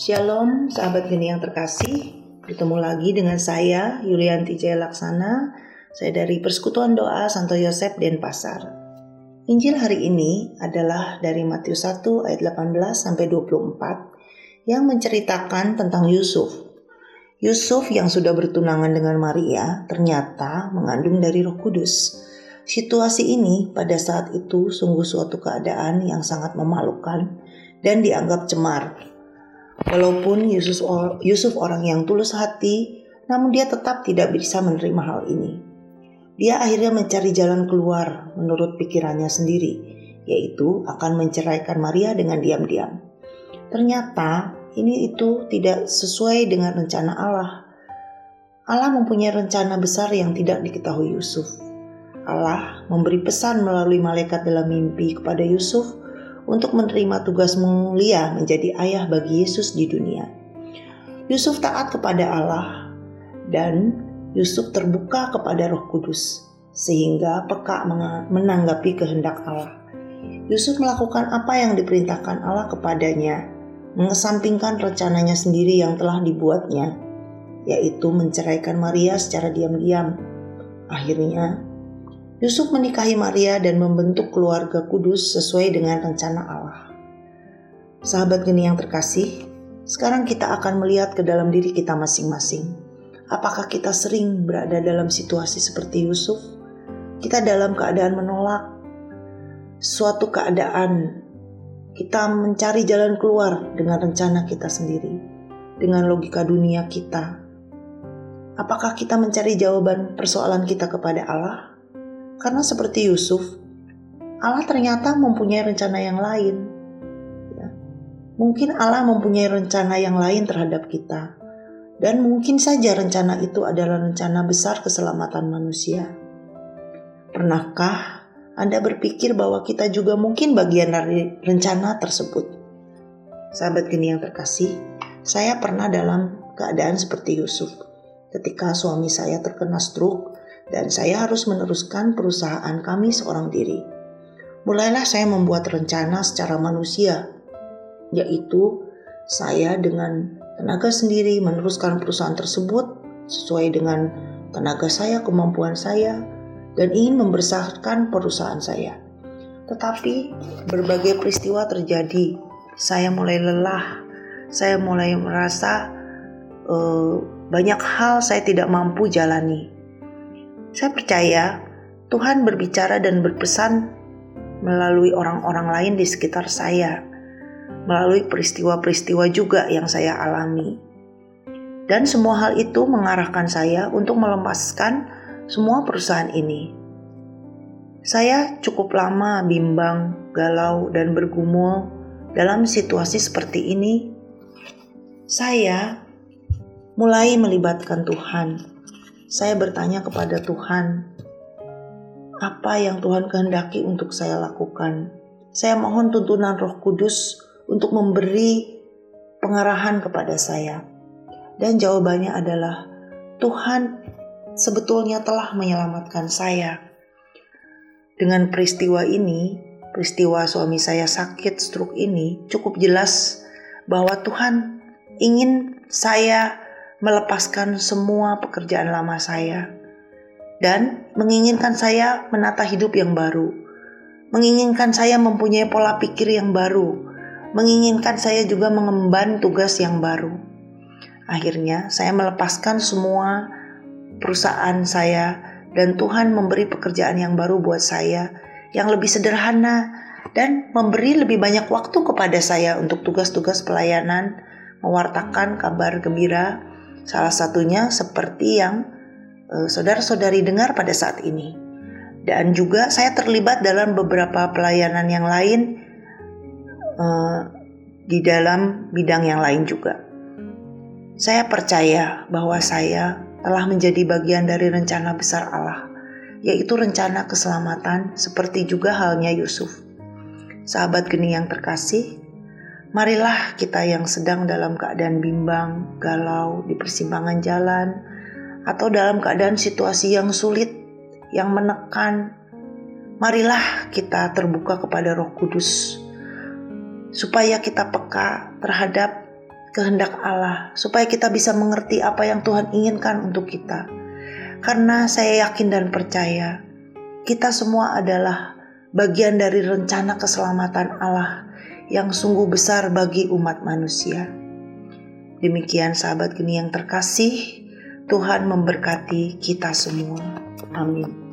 Shalom sahabat geni yang terkasih Bertemu lagi dengan saya Yulianti Jaya Laksana Saya dari Persekutuan Doa Santo Yosef Denpasar Injil hari ini adalah dari Matius 1 ayat 18 sampai 24 yang menceritakan tentang Yusuf. Yusuf yang sudah bertunangan dengan Maria ternyata mengandung dari Roh Kudus. Situasi ini pada saat itu sungguh suatu keadaan yang sangat memalukan dan dianggap cemar Walaupun Yusuf, Yusuf orang yang tulus hati, namun dia tetap tidak bisa menerima hal ini. Dia akhirnya mencari jalan keluar menurut pikirannya sendiri, yaitu akan menceraikan Maria dengan diam-diam. Ternyata ini itu tidak sesuai dengan rencana Allah. Allah mempunyai rencana besar yang tidak diketahui Yusuf. Allah memberi pesan melalui malaikat dalam mimpi kepada Yusuf untuk menerima tugas mulia menjadi ayah bagi Yesus di dunia. Yusuf taat kepada Allah dan Yusuf terbuka kepada Roh Kudus sehingga peka menanggapi kehendak Allah. Yusuf melakukan apa yang diperintahkan Allah kepadanya, mengesampingkan rencananya sendiri yang telah dibuatnya, yaitu menceraikan Maria secara diam-diam. Akhirnya, Yusuf menikahi Maria dan membentuk keluarga kudus sesuai dengan rencana Allah. Sahabat geni yang terkasih, sekarang kita akan melihat ke dalam diri kita masing-masing. Apakah kita sering berada dalam situasi seperti Yusuf? Kita dalam keadaan menolak suatu keadaan. Kita mencari jalan keluar dengan rencana kita sendiri, dengan logika dunia kita. Apakah kita mencari jawaban persoalan kita kepada Allah? Karena seperti Yusuf, Allah ternyata mempunyai rencana yang lain. Ya. Mungkin Allah mempunyai rencana yang lain terhadap kita. Dan mungkin saja rencana itu adalah rencana besar keselamatan manusia. Pernahkah Anda berpikir bahwa kita juga mungkin bagian dari rencana tersebut? Sahabat geni yang terkasih, saya pernah dalam keadaan seperti Yusuf. Ketika suami saya terkena stroke, dan saya harus meneruskan perusahaan kami seorang diri. Mulailah saya membuat rencana secara manusia, yaitu saya dengan tenaga sendiri meneruskan perusahaan tersebut sesuai dengan tenaga saya, kemampuan saya, dan ingin membesarkan perusahaan saya. Tetapi berbagai peristiwa terjadi, saya mulai lelah, saya mulai merasa uh, banyak hal saya tidak mampu jalani saya percaya Tuhan berbicara dan berpesan melalui orang-orang lain di sekitar saya, melalui peristiwa-peristiwa juga yang saya alami. Dan semua hal itu mengarahkan saya untuk melepaskan semua perusahaan ini. Saya cukup lama bimbang, galau, dan bergumul dalam situasi seperti ini. Saya mulai melibatkan Tuhan saya bertanya kepada Tuhan, apa yang Tuhan kehendaki untuk saya lakukan? Saya mohon tuntunan Roh Kudus untuk memberi pengarahan kepada saya. Dan jawabannya adalah Tuhan sebetulnya telah menyelamatkan saya. Dengan peristiwa ini, peristiwa suami saya sakit stroke ini cukup jelas bahwa Tuhan ingin saya melepaskan semua pekerjaan lama saya dan menginginkan saya menata hidup yang baru, menginginkan saya mempunyai pola pikir yang baru, menginginkan saya juga mengemban tugas yang baru. Akhirnya, saya melepaskan semua perusahaan saya, dan Tuhan memberi pekerjaan yang baru buat saya yang lebih sederhana dan memberi lebih banyak waktu kepada saya untuk tugas-tugas pelayanan, mewartakan kabar gembira Salah satunya seperti yang uh, saudara-saudari dengar pada saat ini. Dan juga saya terlibat dalam beberapa pelayanan yang lain uh, di dalam bidang yang lain juga. Saya percaya bahwa saya telah menjadi bagian dari rencana besar Allah, yaitu rencana keselamatan seperti juga halnya Yusuf. Sahabat geni yang terkasih, Marilah kita yang sedang dalam keadaan bimbang, galau, di persimpangan jalan, atau dalam keadaan situasi yang sulit, yang menekan, marilah kita terbuka kepada Roh Kudus, supaya kita peka terhadap kehendak Allah, supaya kita bisa mengerti apa yang Tuhan inginkan untuk kita. Karena saya yakin dan percaya, kita semua adalah bagian dari rencana keselamatan Allah yang sungguh besar bagi umat manusia. Demikian sahabat geni yang terkasih, Tuhan memberkati kita semua. Amin.